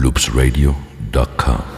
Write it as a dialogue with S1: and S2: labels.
S1: loopsradio.com.